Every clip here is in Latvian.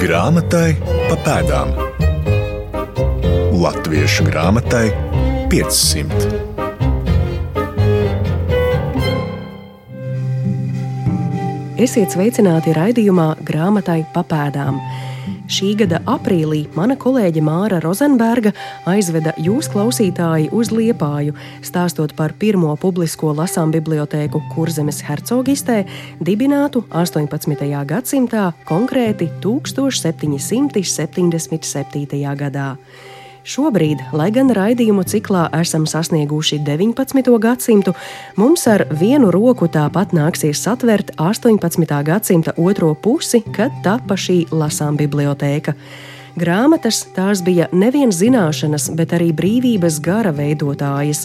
Grāmatai pa pēdām. Latviešu grāmatai 500. Esiet sveicināti raidījumā Grāmatai pa pēdām. Šī gada aprīlī mana kolēģe Māra Rozenberga aizveda jūs, klausītāji, uz Liepāju, stāstot par pirmo publisko lasām bibliotēku Kurzemes hercogistē, dibinātu 18. gadsimtā, konkrēti 1777. gadā. Šobrīd, lai gan raidījumu ciklā esam sasnieguši 19. gadsimtu, mums ar vienu roku tāpat nāksies satvert 18. gadsimta otro pusi, kad tapa šī lasām bibliotēka. Grāmatas tās bija nevien zināšanas, bet arī brīvības gara veidotājas.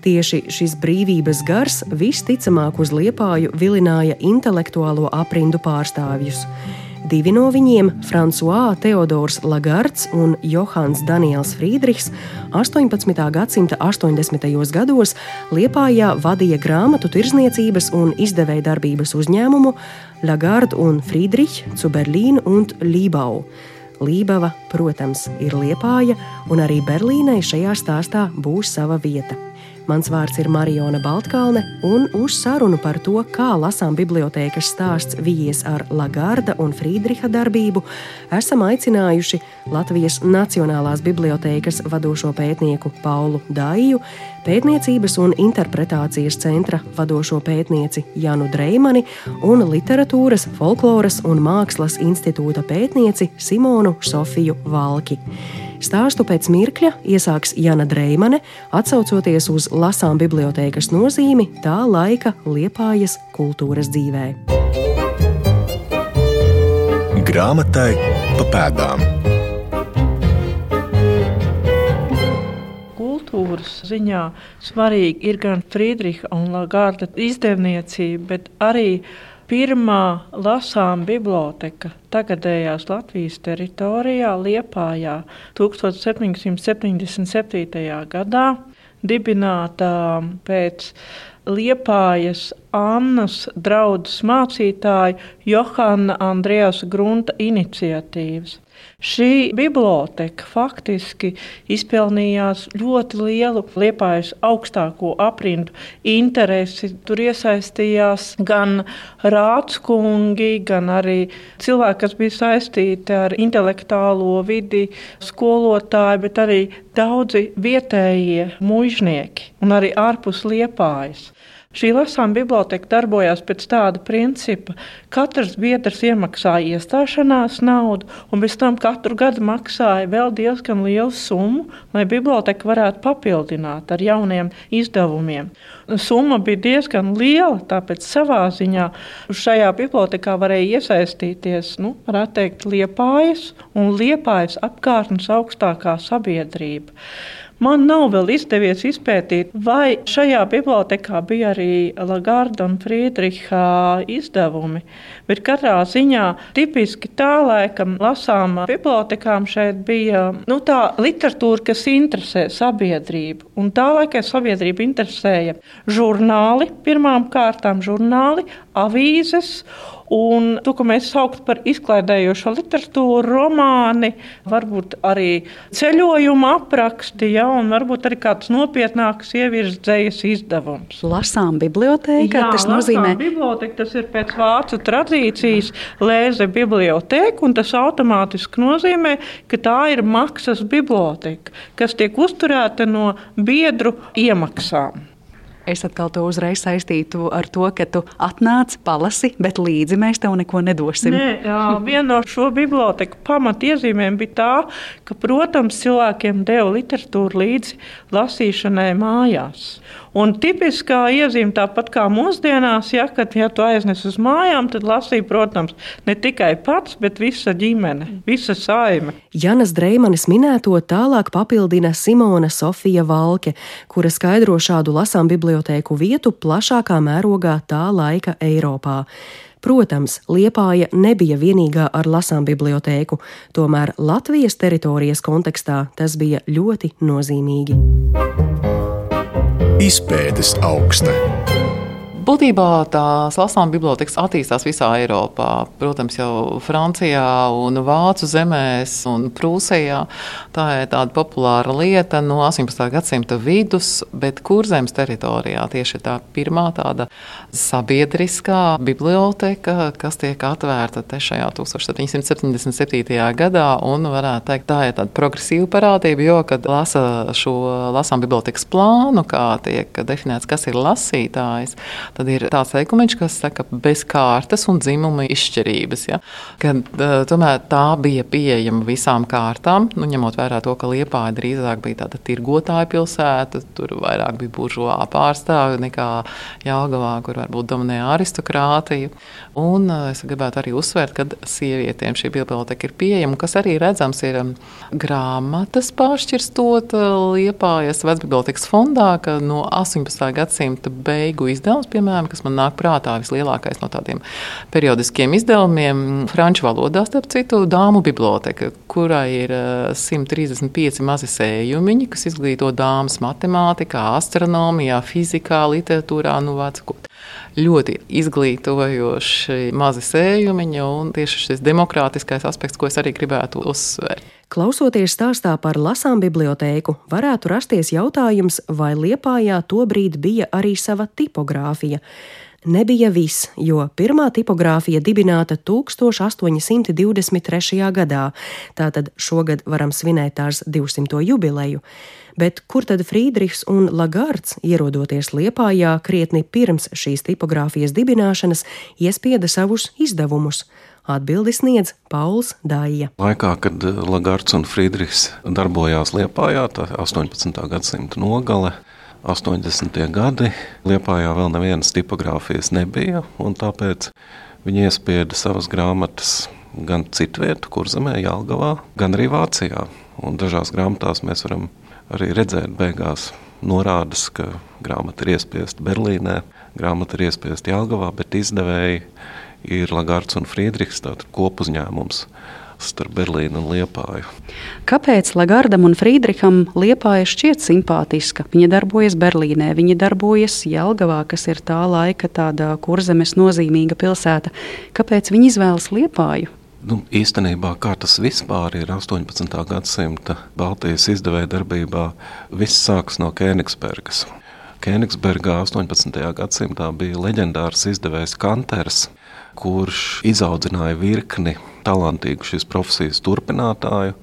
Tieši šis brīvības gars visticamāk uz liepāju vilināja intelektuālo aprindu pārstāvjus. Divi no viņiem, Frančiskais Teodors Lagards un Johans Daniels Friedrichs, 18. gadsimta 80. gados Liepājā vadīja grāmatu tirzniecības un izdevēja darbības uzņēmumu Lagardu un Friedrichs zu Berlīnu un Lībau. Lībava, protams, ir Liepāja, un arī Berlīnai šajā stāstā būs sava vieta. Mans vārds ir Marijona Baltkalne, un uz sarunu par to, kā lasām bibliotēkas stāsts vijies ar Lagarda un Friedriha darbību, esam aicinājuši Latvijas Nacionālās bibliotēkas vadošo pētnieku Paulu Dāju, pētniecības un interpretācijas centra vadošo pētnieci Janu Dreimani un literatūras, folkloras un mākslas institūta pētnieci Simonu Sofiju Valki. Stāstu pēc mirkļa iesāks Jana Dreimane, atsaucoties uz lasām bibliotēkas nozīmi tā laika liepājas kultūras dzīvē. Grāmatai pa pēdām. Kultūras ziņā svarīgi ir gan Friedriča un Lagarda izdevniecība, bet arī Pirmā lasām biblioteka tagadējās Latvijas teritorijā, Liepājā, 1777. gadā, dibināta pēc Liepājas Annas draudzes mācītāja Johana Andrēsa Grunta iniciatīvas. Šī biblioteka faktiski izpelnījās ļoti lielu liepājas augstāko aprindu interesi. Tur iesaistījās gan rādskungi, gan arī cilvēki, kas bija saistīti ar intelektuālo vidi, skolotāji, bet arī daudzi vietējie mužnieki un arī ārpus liepājas. Šī lasām biblioteka darbojās pēc tāda principa, ka katrs biedrs iemaksāja iestāšanās naudu, un bez tam katru gadu maksāja vēl diezgan lielu summu, lai biblioteka varētu papildināt ar jauniem izdevumiem. Summa bija diezgan liela, tāpēc savā ziņā šajā bibliotekā varēja iesaistīties, nu, varētu teikt, liepājas un liepājas apkārtnes augstākā sabiedrība. Man nav vēl izdevies izpētīt, vai šajā bibliotekā bija arī Lagarda un Friedricha izdevumi. Bet katrā ziņā tipiski tā laika lasām bibliotekām šeit bija nu, tā literatūra, kas interesē sabiedrību. Un tā laika sabiedrība interesēja žurnāli, pirmām kārtām žurnāli, avīzes Un to, ko mēs saucam par izklaidējošo literatūru, romāni, varbūt arī ceļojuma apraksti, ja, un varbūt arī kāds nopietnāks ievirzējas izdevums. Lasām bibliotēkā, tas nozīmē. Biblioteka, tas ir pēc vācu tradīcijas lēze biblioteka, un tas automātiski nozīmē, ka tā ir maksas biblioteka, kas tiek uzturēta no biedru iemaksām. Es atkal to uzreiz saistītu ar to, ka tu atnāc, palasi, bet līdzi mēs tev neko nedosim. Nē, jā, viena no šo biblioteku pamatiezīmēm bija tā, ka, protams, cilvēkiem deva literatūru līdzi lasīšanai mājās. Un tipiskā iezīme, tāpat kā mūsdienās, ja, kad ja tu aiznes uz mājām, tad lasīja, protams, ne tikai pats, bet visa ģimene, visa saime. Janas Dreimanis minēto tālāk papildina Simona Sofija Valke, kura skaidro šādu lasām bibliotēku vietu plašākā mērogā tā laika Eiropā. Protams, Liepāja nebija vienīgā ar lasām bibliotēku, tomēr Latvijas teritorijas kontekstā tas bija ļoti nozīmīgi izpētes augsta. Būtībā tās lasām bibliotekas attīstās visā Eiropā. Protams, jau Francijā, un Vācu zemēs un Prūsijā. Tā ir tāda populāra lieta no 18. gadsimta vidus, bet kurzemes teritorijā tieši tā pirmā tāda sabiedriskā biblioteka, kas tiek atvērta šajā 1777. gadā. Un varētu teikt, tā ir tāda progresīva parādība, jo, kad lasa šo lasām bibliotekas plānu, kā tiek definēts, kas ir lasītājs, Tad ir tāds teikumiņš, kas saka, bez kārtas un dzimuma izšķirības. Ja? Kad, uh, tomēr tā bija pieejama visām kārtām, nu, ņemot vērā to, ka Liepāja drīzāk bija tāda tirgotāja pilsēta, tur vairāk bija buržuā pārstāvju nekā Jālgavā, kur varbūt dominēja aristokrātija. Un uh, es gribētu arī uzsvērt, ka sievietēm šī biblioteka ir pieejama, kas arī redzams ir um, grāmatas pāršķirstot uh, Liepājas vecbibliotekas fondā, ka no 18. gadsimta beigu izdevums piemēram, kas man nāk prātā vislielākais no tādiem periodiskiem izdevumiem, franču valodā, starp citu, dāmu biblioteka, kurai ir 135 eh, mazi sējumiņi, kas izglīto dāmas matemātikā, astronomijā, fizikā, literatūrā, nu, vecukot. Ļoti izglītojoši mazi sējumiņi, un tieši šis demokrātiskais aspekts, ko es arī gribētu uzsvērt. Klausoties stāstā par lasām bibliotēku, varētu rasties jautājums, vai Liepājā tobrīd bija arī sava tipogrāfija. Nebija viss, jo pirmā tipogrāfija dibināta 1823. gadā, tātad šogad varam svinēt tās 200. jubileju. Bet kur tad Friedrichs un Lagards, ierodoties Liepājā krietni pirms šīs tipogrāfijas dibināšanas, iespieda savus izdevumus? Atbildi sniedz Pauls Dāja. Laikā, kad Lagards un Friedrichs darbojās Liepājā, tā 18. gadsimta nogale, 80. gadi, Liepājā vēl nevienas tipogrāfijas nebija, un tāpēc viņi iespieda savas grāmatas gan citvietu, kur zemē, Jālgavā, gan arī Vācijā. Un dažās grāmatās mēs varam arī redzēt beigās norādes, ka grāmata ir iespiesta Berlīnē, grāmata ir iespiesta Jālgavā, bet izdevēji ir Lagards un Friedrichs, tātad kopuzņēmums starp Berlīnu un Liepāju. Kāpēc Lagardam un Friedriham Liepāja šķiet simpātiska? Viņa darbojas Berlīnē, viņa darbojas Jelgavā, kas ir tā laika tāda kurzemes nozīmīga pilsēta. Kāpēc viņi izvēlas Liepāju? Nu, īstenībā, kā tas vispār ir 18. gadsimta Baltijas izdevēja darbībā, viss sākas no Kēnigsbergas. Kēnigsbergā 18. gadsimtā bija leģendārs izdevējs Kanters, kurš izaudzināja virkni talantīgu šīs profesijas turpinātāju,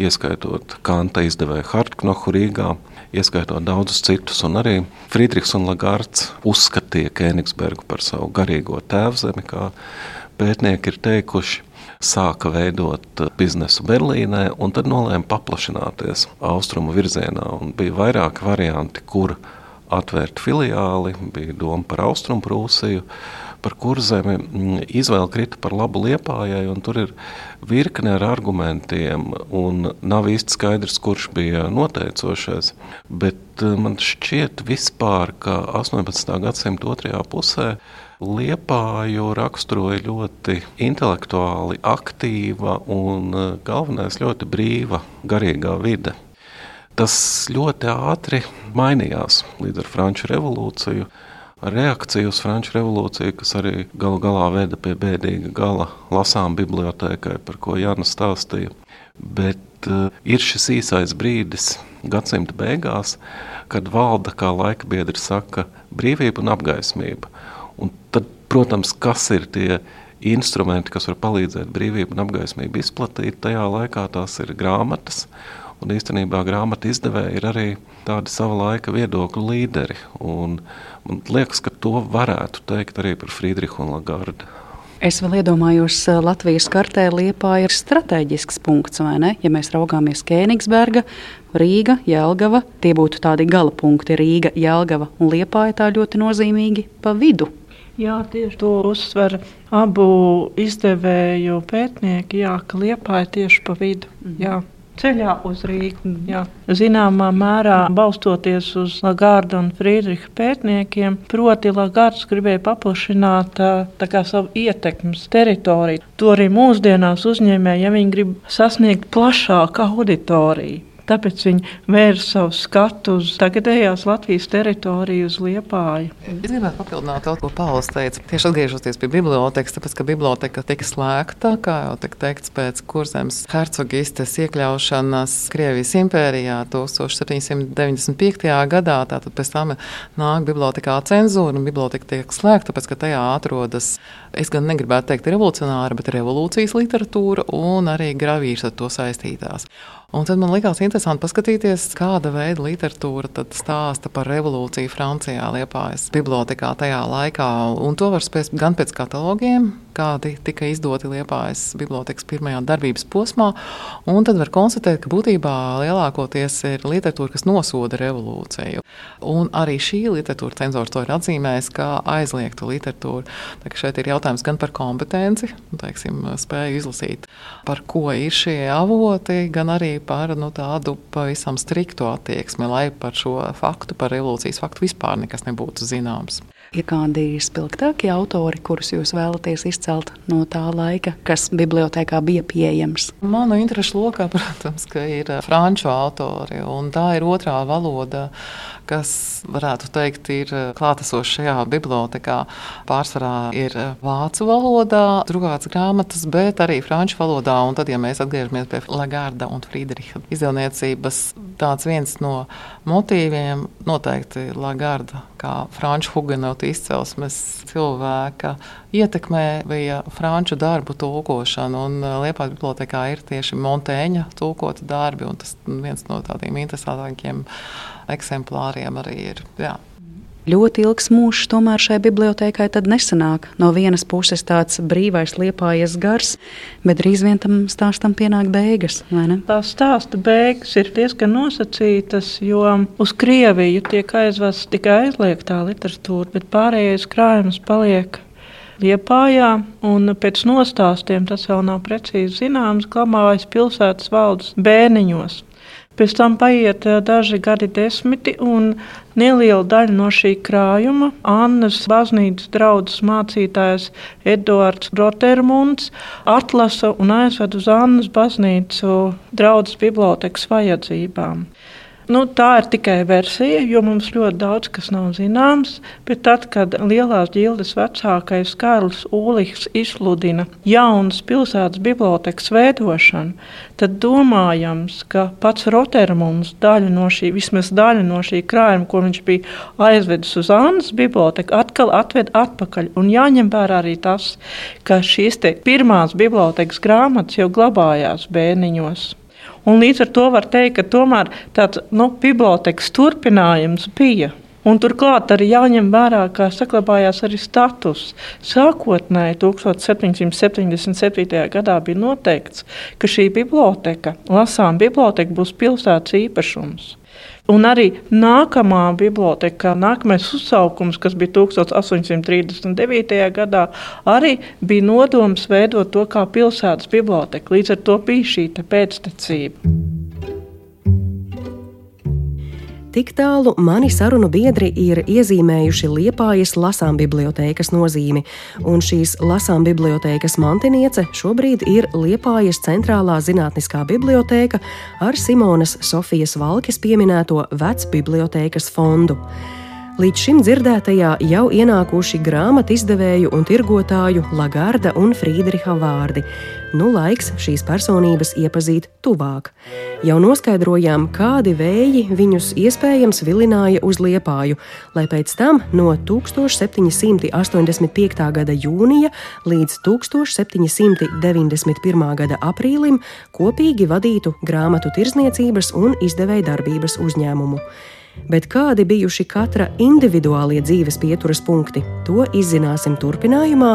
ieskaitot Kanta izdevēju Hartknohu Rīgā, ieskaitot daudzus citus. Un arī Friedrichs un Lagards uzskatīja Kēnigsbergu par savu garīgo tēvzemi, kā pētnieki ir teikuši. Sāka veidot biznesu Berlīnē, un tad nolēma paplašināties austrumu virzienā. Bija vairāki varianti, kur atvērt filiāli, bija doma par Austrumu Prūsiju, par kurzemi mm, izvēle krita par labu liepājai, un tur ir virkne ar argumentiem, un nav īsti skaidrs, kurš bija noteicošais. Bet eh, man šķiet vispār, ka 18. gadsimta otrajā pusē Liepāju raksturoja ļoti intelektuāli aktīva un eh, galvenais ļoti brīva garīgā vide. Tas ļoti ātri mainījās līdz ar Franču revolūciju reakcija uz Franču revolūciju, kas arī galu galā veda pie bēdīga gala lasām bibliotēkai, par ko Jānis stāstīja. Bet uh, ir šis īsais brīdis gadsimta beigās, kad valda, kā laika biedri saka, brīvība un apgaismība. Un tad, protams, kas ir tie instrumenti, kas var palīdzēt brīvību un apgaismību izplatīt, tajā laikā tās ir grāmatas. Un īstenībā grāmatu izdevēji ir arī tādi sava laika viedokļu līderi. Un, Man liekas, ka to varētu teikt arī par Friedrichu un Lagardu. Es vēl iedomājos, ka eh, Latvijas kartē Liepa ir strateģisks punkts, vai ne? Ja mēs raugāmies Kēnigsberga, Rīga, Jelgava, tie būtu tādi gala punkti - Rīga, Jelgava un Liepa ir tā ļoti nozīmīgi pa vidu. Jā, tieši to uzsver abu izdevēju pētnieki, jā, ka Liepa ir tieši pa vidu. -hmm. Jā ceļā uz Rīgu. Jā. Zināmā mērā balstoties uz Lagarda un Friedricha pētniekiem, proti Lagards gribēja paplašināt kā, savu ietekmes teritoriju. To arī mūsdienās uzņēmēji, ja viņi grib sasniegt plašāku auditoriju. Tāpēc viņi vērs savu skatu uz tagadējās Latvijas teritoriju, uz Liepāju. Es gribētu papildināt to, ko Pāvils teica. Tieši atgriežoties pie bibliotekas, tāpēc, ka biblioteka tika slēgta, kā jau tika teikts, pēc kurzemes hercogistes iekļaušanas Krievijas impērijā 1795. gadā. Tātad pēc tam nāk bibliotekā cenzūra un biblioteka tiek slēgta, tāpēc, ka tajā atrodas, es gan negribētu teikt revolucionāra, bet revolūcijas literatūra un arī gravīrs ar to saistītās. Un tad man likās interesanti paskatīties, kāda veida literatūra stāsta par revolūciju Francijā, Liepājas bibliotekā tajā laikā. Un to var spēst gan pēc katalogiem, kādi tika izdoti Liepājas bibliotekas pirmajā darbības posmā. Un tad var konstatēt, ka būtībā lielākoties ir literatūra, kas nosoda revolūciju. Un arī šī literatūra cenzors to ir atzīmējis kā aizliegtu literatūru. Tā šeit ir jautājums gan par kompetenci, teiksim, spēju izlasīt, par ko ir šie avoti, gan arī par nu, tādu pavisam striktu attieksmi, lai par šo faktu, par revolūcijas faktu vispār nekas nebūtu zināms. Ir kādi spilgtākie autori, kurus jūs vēlaties izcelt no tā laika, kas bibliotekā bija pieejams? Manu interesu lokā, protams, ir franču autori, un tā ir otrā valoda, kas, varētu teikt, ir klātesoša šajā bibliotekā. Pārsvarā ir vācu valodā, drukāts grāmatas, bet arī franču valodā. Un tad, ja mēs atgriežamies pie Lagarda un Friedricha izdevniecības, tāds viens no motīviem noteikti Lagarda, kā franču hugenotu izcelsmes cilvēka ietekmē bija franču darbu tulkošana. Un Liepājas bibliotekā ir tieši Montēņa tulkoti darbi, un tas viens no tādiem interesantākiem eksemplāriem arī ir. Jā. Ļoti ilgs mūžs tomēr šai bibliotekai nesanāk. No vienas puses tāds brīvais liepājas gars, bet drīz vien tam stāstam pienāk beigas. Tā stāsta beigas ir diezgan nosacītas, jo uz Krieviju tiek aizvests tikai aizliegtā literatūra, bet pārējais krājums paliek Liepājā, un pēc nostāstiem tas vēl nav precīzi zināms, glabājas pilsētas valdes bēniņos. Pēc tam paiet eh, daži gadi, desmiti, un neliela daļa no šī krājuma Annas baznīcas draugs mācītājs Edvards Rotermunds atlasa un aizved uz Annas baznīcu draudzes bibliotekas vajadzībām. Nu, tā ir tikai versija, jo mums ļoti daudz kas nav zināms. Bet tad, kad lielās ģildes vecākais Kārlis Ulrichs izsludina jaunas pilsētas bibliotekas veidošanu, tad domājams, ka pats Rotermans daļu no šī, vismaz daļu no šī krājuma, ko viņš bija aizvedis uz Annas biblioteku, atkal atved atpakaļ. Un jāņem vērā arī tas, ka šīs pirmās bibliotekas grāmatas jau glabājās bērniņos. Un līdz ar to var teikt, ka tomēr tāds nu, bibliotekas turpinājums bija. Un turklāt arī jāņem vērā, ka saglabājās arī status. Sākotnēji 1777. gadā bija noteikts, ka šī biblioteka, lasām biblioteka, būs pilsētas īpašums. Un arī nākamā biblioteka, nākamais uzsaukums, kas bija 1839. gadā, arī bija nodoms veidot to kā pilsētas biblioteka. Līdz ar to bija šī pēctecība. Tik tālu mani sarunu biedri ir iezīmējuši Liepājas lasām bibliotēkas nozīmi, un šīs lasām bibliotēkas mantiniece šobrīd ir Liepājas centrālā zinātniskā bibliotēka ar Simonas Sofijas Valkes pieminēto vecbibliotēkas fondu. Līdz šim dzirdētajā jau ienākuši grāmatu izdevēju un tirgotāju Lagarda un Friedriha vārdi. Nu laiks šīs personības iepazīt tuvāk. Jau noskaidrojām, kādi vēji viņus iespējams vilināja uz liepāju, lai pēc tam no 1785. gada jūnija līdz 1791. gada aprīlim kopīgi vadītu grāmatu tirzniecības un izdevēja darbības uzņēmumu. Bet kādi bijuši katra individuālie dzīves pieturas punkti, to izzināsim turpinājumā,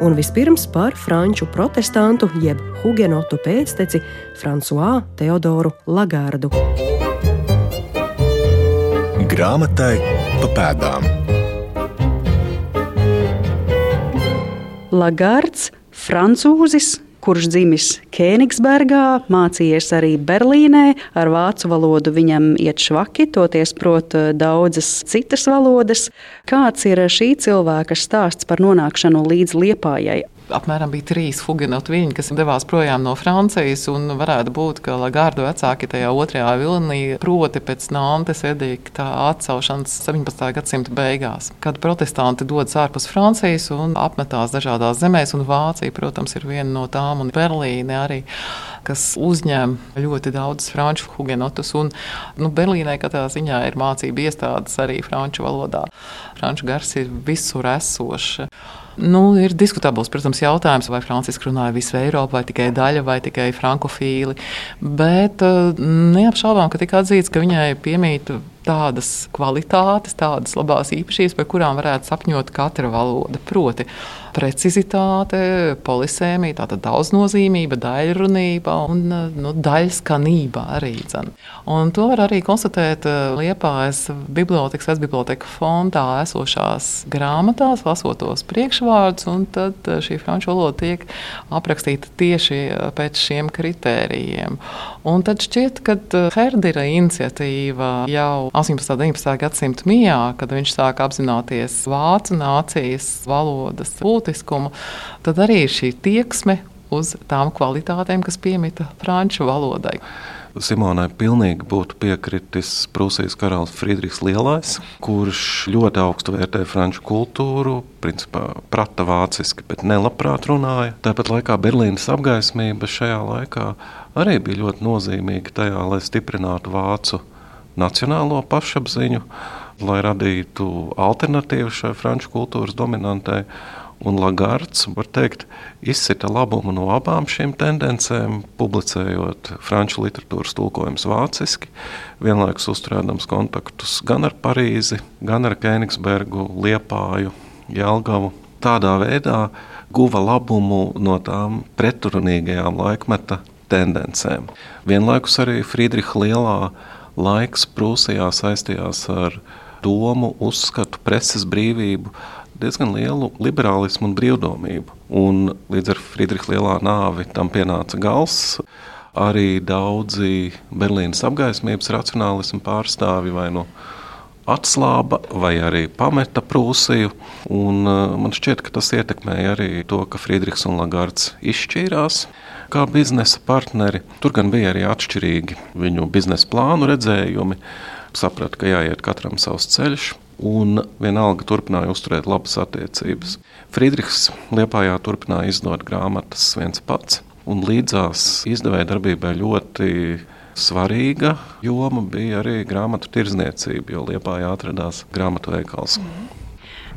un vispirms par franču protestantu jeb hugenotu pēcteci Frančisu Teodoru Lagardu. Grāmatai pa pēdām. Lagards, francūzis, kurš dzimis Kēnigsbergā, mācījies arī Berlīnē. Ar vācu valodu viņam iet švaki, toties prot eh, daudzas citas valodas. Kāds ir šī cilvēka stāsts par nonākšanu līdz liepājai? Apmēram bija trīs Fugenotu viņi, kas devās projām no Francijas. Varētu būt, ka Lagardu vecāki tajā otrajā vilnī, proti pēc Nantes edikta atcelšanas 17. gadsimta beigās, kad protestanti dodas ārpus Francijas un apmetās dažādās zemēs, un Vācija, protams, ir viena no tām, un Berlīne arī kas uzņem ļoti daudz franču hugenotus. Un, nu, Berlīnē katrā ziņā ir mācību iestādes arī franču valodā. Franču gars ir visur esošs. Nu, ir diskutabls, protams, jautājums, vai Franciska runāja visu Eiropu, vai tikai daļa, vai tikai frankofīli. Bet uh, neapšaubām, ka tika atzīts, ka viņai piemīt tādas kvalitātes, tādas labās īpašības, par kurām varētu sapņot katra valoda. Proti, precizitāte, polisēmija, tātad daudznozīmība, daļrunība un nu, daļskanība arī. Dzen. Un to var arī konstatēt uh, Liepājas bibliotekas, vecbiblioteka fondā esošās grāmatās, lasot tos priekšvārdus, un tad uh, šī franču valoda tiek aprakstīta tieši uh, pēc šiem kritērijiem. Un tad šķiet, ka Herdira iniciatīva jau 18. un 19. gadsimta mijā, kad viņš sāk apzināties vācu nācijas valodas būtiskumu, tad arī ir šī tieksme uz tām kvalitātēm, kas piemita franču valodai. Simonai pilnīgi būtu piekritis Prūsijas karalis Friedrichs Lielais, kurš ļoti augstu vērtē franču kultūru, principā prata vāciski, bet nelabprāt runāja. Tāpat laikā Berlīnas apgaismība šajā laikā arī bija ļoti nozīmīga tajā, lai stiprinātu vācu nacionālo pašapziņu, lai radītu alternatīvu šai franču kultūras dominantai. Un Lagards, var teikt, izsita labumu no abām šīm tendencēm, publicējot franču literatūras tulkojumus vāciski, vienlaikus uzturēdams kontaktus gan ar Parīzi, gan ar Kēnigsbergu, Liepāju, Jelgavu. Tādā veidā guva labumu no tām pretrunīgajām laikmeta tendencēm. Vienlaikus arī Friedriča Lielā laiks Prūsijā saistījās ar domu, uzskatu, preses brīvību, diezgan lielu liberālismu un brīvdomību. Un līdz ar Friedriča lielā nāvi tam pienāca gals. Arī daudzi Berlīnas apgaismības racionālismu pārstāvi vai nu atslāba, vai arī pameta Prūsiju. Un, uh, man šķiet, ka tas ietekmēja arī to, ka Friedrichs un Lagards izšķīrās kā biznesa partneri. Tur gan bija arī atšķirīgi viņu biznesa plānu redzējumi. Sapratu, ka jāiet katram savs ceļš, un vienalga turpināja uzturēt labas attiecības. Friedrichs Liepājā turpināja izdot grāmatas viens pats, un līdzās izdevēja darbībai ļoti svarīga joma bija arī grāmatu tirzniecība, jo Liepājā atradās grāmatu veikals. Mm.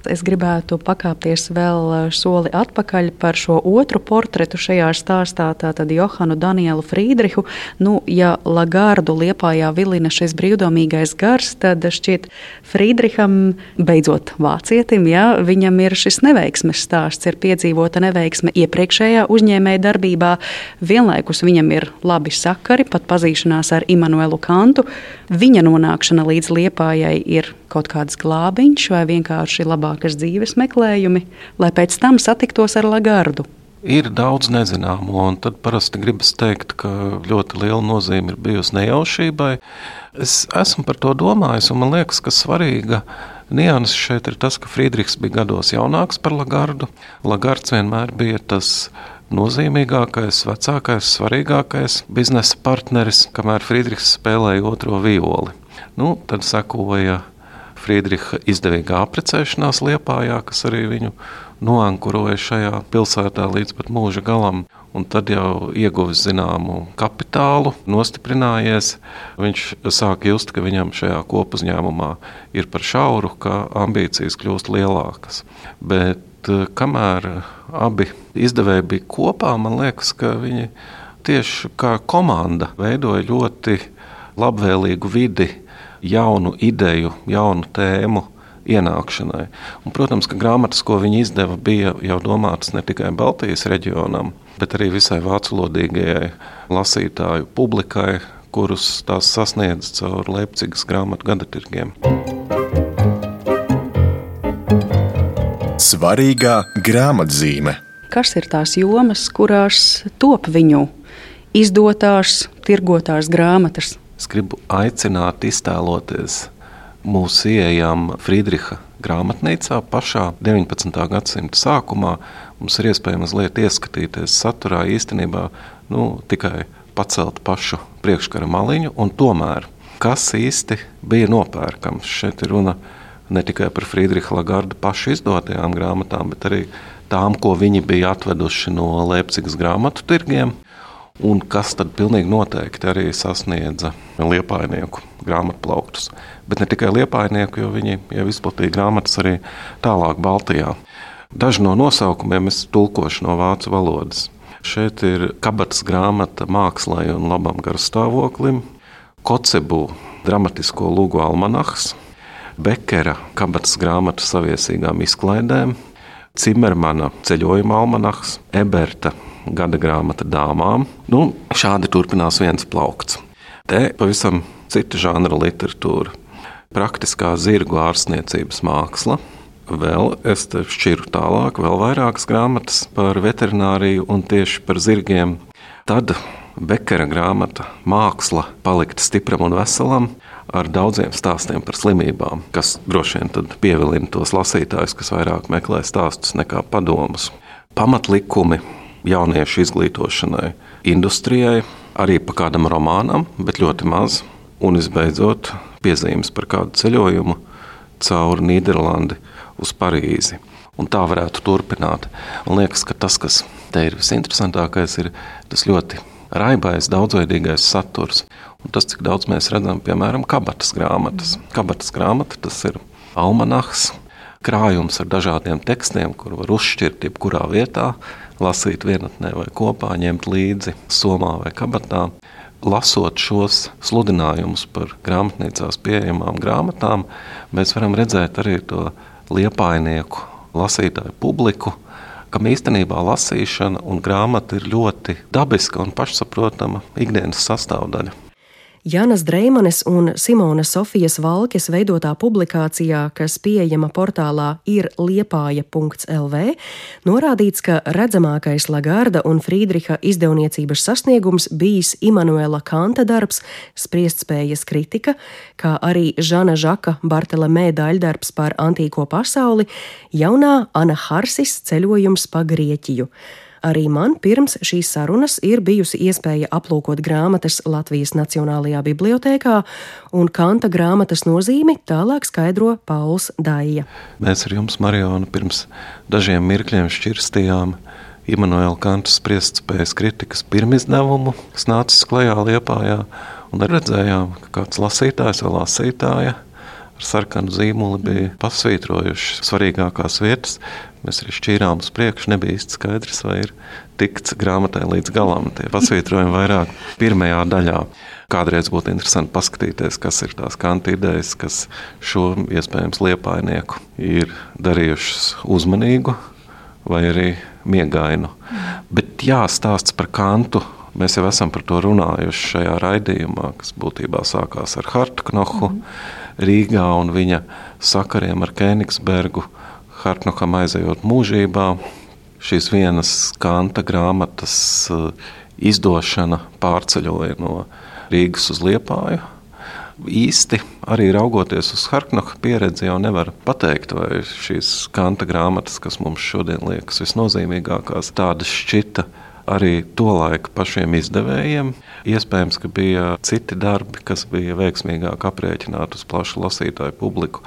Es gribētu pakāpties vēl soli atpakaļ par šo otru portretu šajā stāstā, tātad Johanu Danielu Friedrihu. Nu, ja Lagardu liepājā vilina šis brīvdomīgais gars, tad šķiet Friedriham beidzot vācietim, ja viņam ir šis neveiksmes stāsts, ir piedzīvota neveiksme iepriekšējā uzņēmēja darbībā, vienlaikus viņam ir labi sakari, pat pazīšanās ar Immanuelu Kantu. Viņa nonākšana līdz liepājai ir kaut kāds glābiņš vai vienkārši labākas dzīves meklējumi, lai pēc tam satiktos ar Lagardu. Ir daudz nezināmo, un tad parasti gribas teikt, ka ļoti liela nozīme ir bijusi nejaušībai. Es esmu par to domājis, un man liekas, ka svarīga nianses šeit ir tas, ka Friedrichs bija gados jaunāks par Lagardu. Lagards vienmēr bija tas nozīmīgākais, vecākais, svarīgākais biznesa partneris, kamēr Friedrichs spēlēja otro violi. Nu, tad sekoja Friedricha izdevīgā apprecēšanās Liepājā, kas arī viņu noankuroja šajā pilsētā līdz pat mūža galam. Un tad jau ieguvis zināmu kapitālu, nostiprinājies. Viņš sāk just, ka viņam šajā kopuzņēmumā ir par šauru, ka ambīcijas kļūst lielākas. Bet eh, kamēr abi izdevēji bija kopā, man liekas, ka viņi tieši kā komanda veidoja ļoti labvēlīgu vidi jaunu ideju, jaunu tēmu ienākšanai. Un, protams, ka grāmatas, ko viņi izdeva, bija jau domātas ne tikai Baltijas reģionam, bet arī visai vāculodīgajai lasītāju publikai, kurus tās sasniedz caur Leipzigas grāmatu gadatirgiem. Svarīgā grāmatzīme. Kas ir tās jomas, kurās top viņu izdotās, tirgotās grāmatas? Es gribu aicināt iztēloties mūsu ieejam Friedricha grāmatnīcā pašā 19. gadsimta sākumā. Mums ir iespēja mazliet ieskatīties saturā īstenībā nu, tikai pacelt pašu priekškara maliņu, un tomēr kas īsti bija nopērkams. Šeit ir runa ne tikai par Friedricha Lagarda pašu izdotajām grāmatām, bet arī tām, ko viņi bija atveduši no Leipzigas grāmatu tirgiem, un kas tad pilnīgi noteikti arī sasniedza liepainieku grāmatplauktus. Bet ne tikai liepainieku, jo viņi jau izplatīja grāmatas arī tālāk Baltijā. Daži no nosaukumiem es tulkošu no vācu valodas. Šeit ir kabatas grāmata mākslai un labam garstāvoklim, Kocebu dramatisko lūgu almanahs, Bekera kabatas grāmata saviesīgām izklaidēm, Cimermana ceļojuma almanahs, Eberta gada grāmata dāmām. Nu, šādi turpinās viens plaukts. Te pavisam cita žanra literatūra, praktiskā zirgu ārstniecības māksla. Vēl es šķiru tālāk, vēl vairākas grāmatas par veterināriju un tieši par zirgiem. Tad Bekera grāmata Māksla palikt stipram un veselam ar daudziem stāstiem par slimībām, kas droši vien pievilina tos lasītājus, kas vairāk meklē stāstus nekā padomus. Pamatlikumi jauniešu izglītošanai, industrijai, arī pa kādam romānam, bet ļoti maz. Un visbeidzot, piezīmes par kādu ceļojumu cauri Nīderlandi uz Parīzi. Un tā varētu turpināt. Man liekas, ka tas, kas te ir visinteresantākais, ir tas ļoti raibais, daudzveidīgais saturs. Tas, cik daudz mēs redzam, piemēram, kabatas grāmatas. Kabatas grāmata tas ir almanahs, krājums ar dažādiem tekstiem, kur var uzšķirt jebkurā vietā, lasīt vienatnē vai kopā, ņemt līdzi somā vai kabatā. Lasot šos sludinājumus par grāmatnīcās pieejamām grāmatām, mēs varam redzēt arī to liepainieku lasītāju publiku, kam īstenībā lasīšana un grāmata ir ļoti dabiska un pašsaprotama ikdienas sastāvdaļa. Janas Dreimanes un Simona Sofijas Valkes veidotā publikācijā, kas pieejama portālā ir liepāja.lv, norādīts, ka redzamākais Lagarda un Friedriha izdevniecības sasniegums bijis Immanuela Kanta darbs, spriestspējas kritika, kā arī Žana Žaka Bartelemē daļdarbs par antīko pasauli, jaunā Ana Harsis ceļojums pa Grieķiju. Arī man pirms šīs sarunas ir bijusi iespēja aplūkot grāmatas Latvijas Nacionālajā bibliotēkā, un Kanta grāmatas nozīmi tālāk skaidro Pauls Daija. Mēs ar jums, Marijona, pirms dažiem mirkļiem šķirstījām Immanuela Kanta spriestspējas kritikas pirmizdevumu, kas nācis klajā Liepājā, un redzējām, ka kāds lasītājs vai lasītāja ar sarkanu zīmoli bija pasvītrojuši svarīgākās vietas, Mēs arī šķīrām uz priekšu, nebija īsti skaidrs, vai ir tikts grāmatai līdz galam. Tie pasvītrojumi vairāk pirmajā daļā. Kādreiz būtu interesanti paskatīties, kas ir tās kanta idejas, kas šo iespējams liepainieku ir darījušas uzmanīgu vai arī miegainu. Bet jā, stāsts par kantu. Mēs jau esam par to runājuši šajā raidījumā, kas būtībā sākās ar Hartknohu mm. Rīgā un viņa sakariem ar Kēnigsbergu. Hartnokam aizejot mūžībā, šīs vienas kanta grāmatas eh, izdošana pārceļoja no Rīgas uz Liepāju. Īsti arī raugoties uz Hartnoka pieredzi, jau nevar pateikt, vai šīs kanta grāmatas, kas mums šodien liekas visnozīmīgākās, tādas šķita arī tolaik pašiem izdevējiem. Iespējams, ka bija citi darbi, kas bija veiksmīgāk aprēķināti uz plašu lasītāju publiku,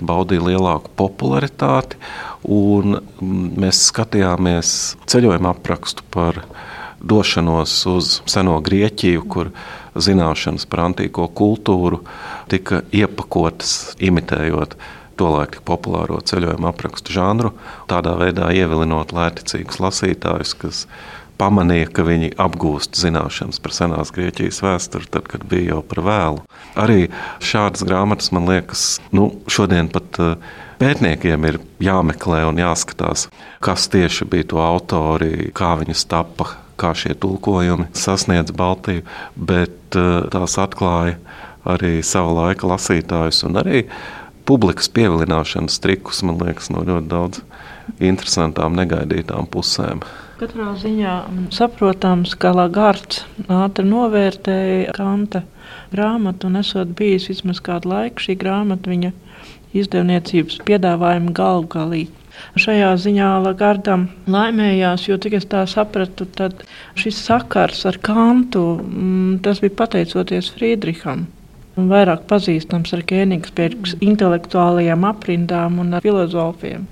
baudīja lielāku popularitāti. Mēs skatījāmies ceļojuma aprakstu par došanos uz seno Grieķiju, kur zināšanas par antīko kultūru tika iepakotas, imitējot tolaik populāro ceļojuma aprakstu žanru, tādā veidā ievilinot lēticīgus lasītājus, kas pamanīja, ka viņi apgūst zināšanas par senās Grieķijas vēsturi, tad, kad bija jau par vēlu. Arī šādas grāmatas, man liekas, nu, šodien pat eh, pētniekiem ir jāmeklē un jāskatās, kas tieši bija to autori, kā viņas tappa, kā šie tulkojumi sasniedz Baltiju, bet eh, tās atklāja arī savu laiku lasītājus un arī publikas pievilināšanas trikus, man liekas, no ļoti daudz interesantām, negaidītām pusēm. Katrā ziņā saprotams, ka Lagards ātri novērtēja Kanta grāmatu, un esot bijis vismaz kādu laiku šī grāmata viņa izdevniecības piedāvājumu galvgalī. Šajā ziņā Lagardam laimējās, jo, cik es tā sapratu, tad šis sakars ar Kantu, mm, tas bija pateicoties Friedriham. Vairāk pazīstams ar Kēnigsbergas intelektuālajām aprindām un filozofiem.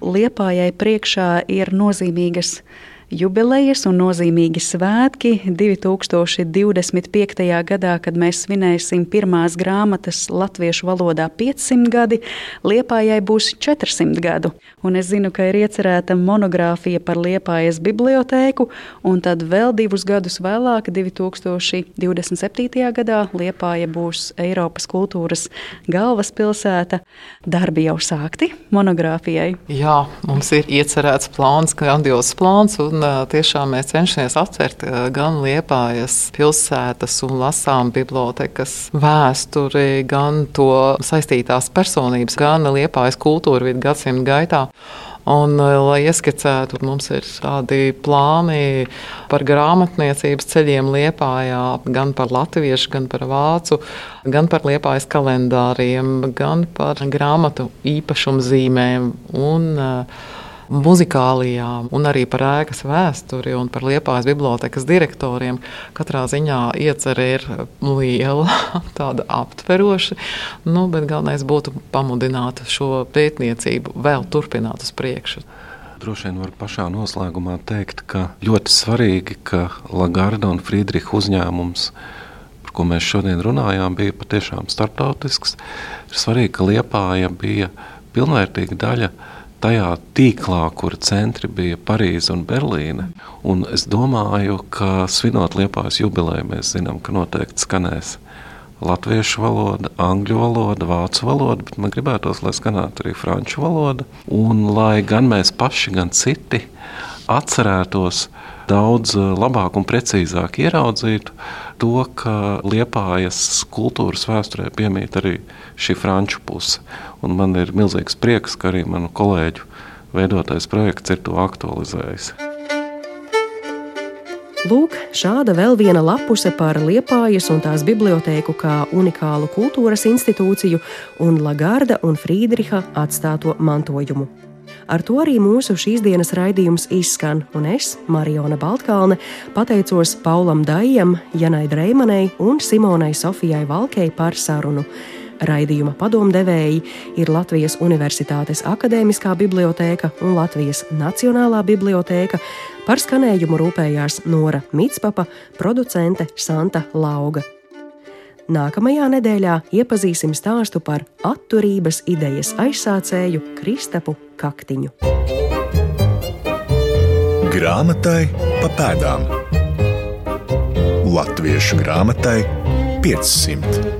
Liepājai priekšā ir nozīmīgas jubilejas un nozīmīgi svētki 2025. gadā, kad mēs svinēsim pirmās grāmatas latviešu valodā 500 gadi, Liepājai būs 400 gadu. Un es zinu, ka ir iecerēta monogrāfija par Liepājas bibliotēku, un tad vēl divus gadus vēlāk, 2027. gadā, Liepāja būs Eiropas kultūras galvaspilsēta. Darbi jau sākti monogrāfijai. Jā, mums ir iecerēts plāns, grandios plāns. Un, uh, tiešām mēs cenšamies atcert gan Liepājas pilsētas un lasām bibliotekas vēsturi, gan to saistītās personības, gan Liepājas kultūru vidu gadsimtu gaitā. Un, lai ieskicētu, mums ir tādi plāni par grāmatniecības ceļiem Liepājā, gan par latviešu, gan par vācu, gan par Liepājas kalendāriem, gan par grāmatu īpašumzīmēm. Un, uh, muzikālijām, un arī par ēkas vēsturi un par Liepājas bibliotekas direktoriem. Katrā ziņā iecerē ir liela, tāda aptveroša, nu, bet galvenais būtu pamudināt šo pētniecību vēl turpināt uz priekšu. Droši vien var pašā noslēgumā teikt, ka ļoti svarīgi, ka Lagarda un Friedricha uzņēmums, ko mēs šodien runājām, bija patiešām starptautisks. Ir svarīgi, ka Liepāja bija pilnvērtīga daļa no tajā tīklā, kur centri bija Parīze un Berlīne. Un es domāju, ka svinot Liepājas jubileju, mēs zinām, ka noteikti skanēs latviešu valoda, angļu valoda, vācu valoda, bet man gribētos, lai skanētu arī franču valoda. Un lai gan mēs paši, gan citi atcerētos daudz eh, labāk un precīzāk ieraudzītu to, ka Liepājas kultūras vēsturē piemīt arī šī franču puse. Un man ir milzīgs prieks, ka arī manu kolēģu veidotais projekts ir to aktualizējis. Lūk, šāda vēl viena lapuse par Liepājas un tās bibliotēku kā unikālu kultūras institūciju un Lagarda un Frīdriha atstāto mantojumu. Ar to arī mūsu šīs dienas raidījums izskan, un es, Mariona Baltkalne, pateicos Paulam Dājam, Janai Dreimanai un Simonai Sofijai Valkei par sarunu. Raidījuma padomdevēji ir Latvijas Universitātes Akademiskā bibliotēka un Latvijas Nacionālā bibliotēka. Par skanējumu rūpējās Nora Mitspapa, producente Santa Lauga. Nākamajā nedēļā iepazīsim stāstu par atturības idejas aizsācēju Kristapu Kaktiņu. Grāmatai pa pēdām Latviešu grāmatai 500.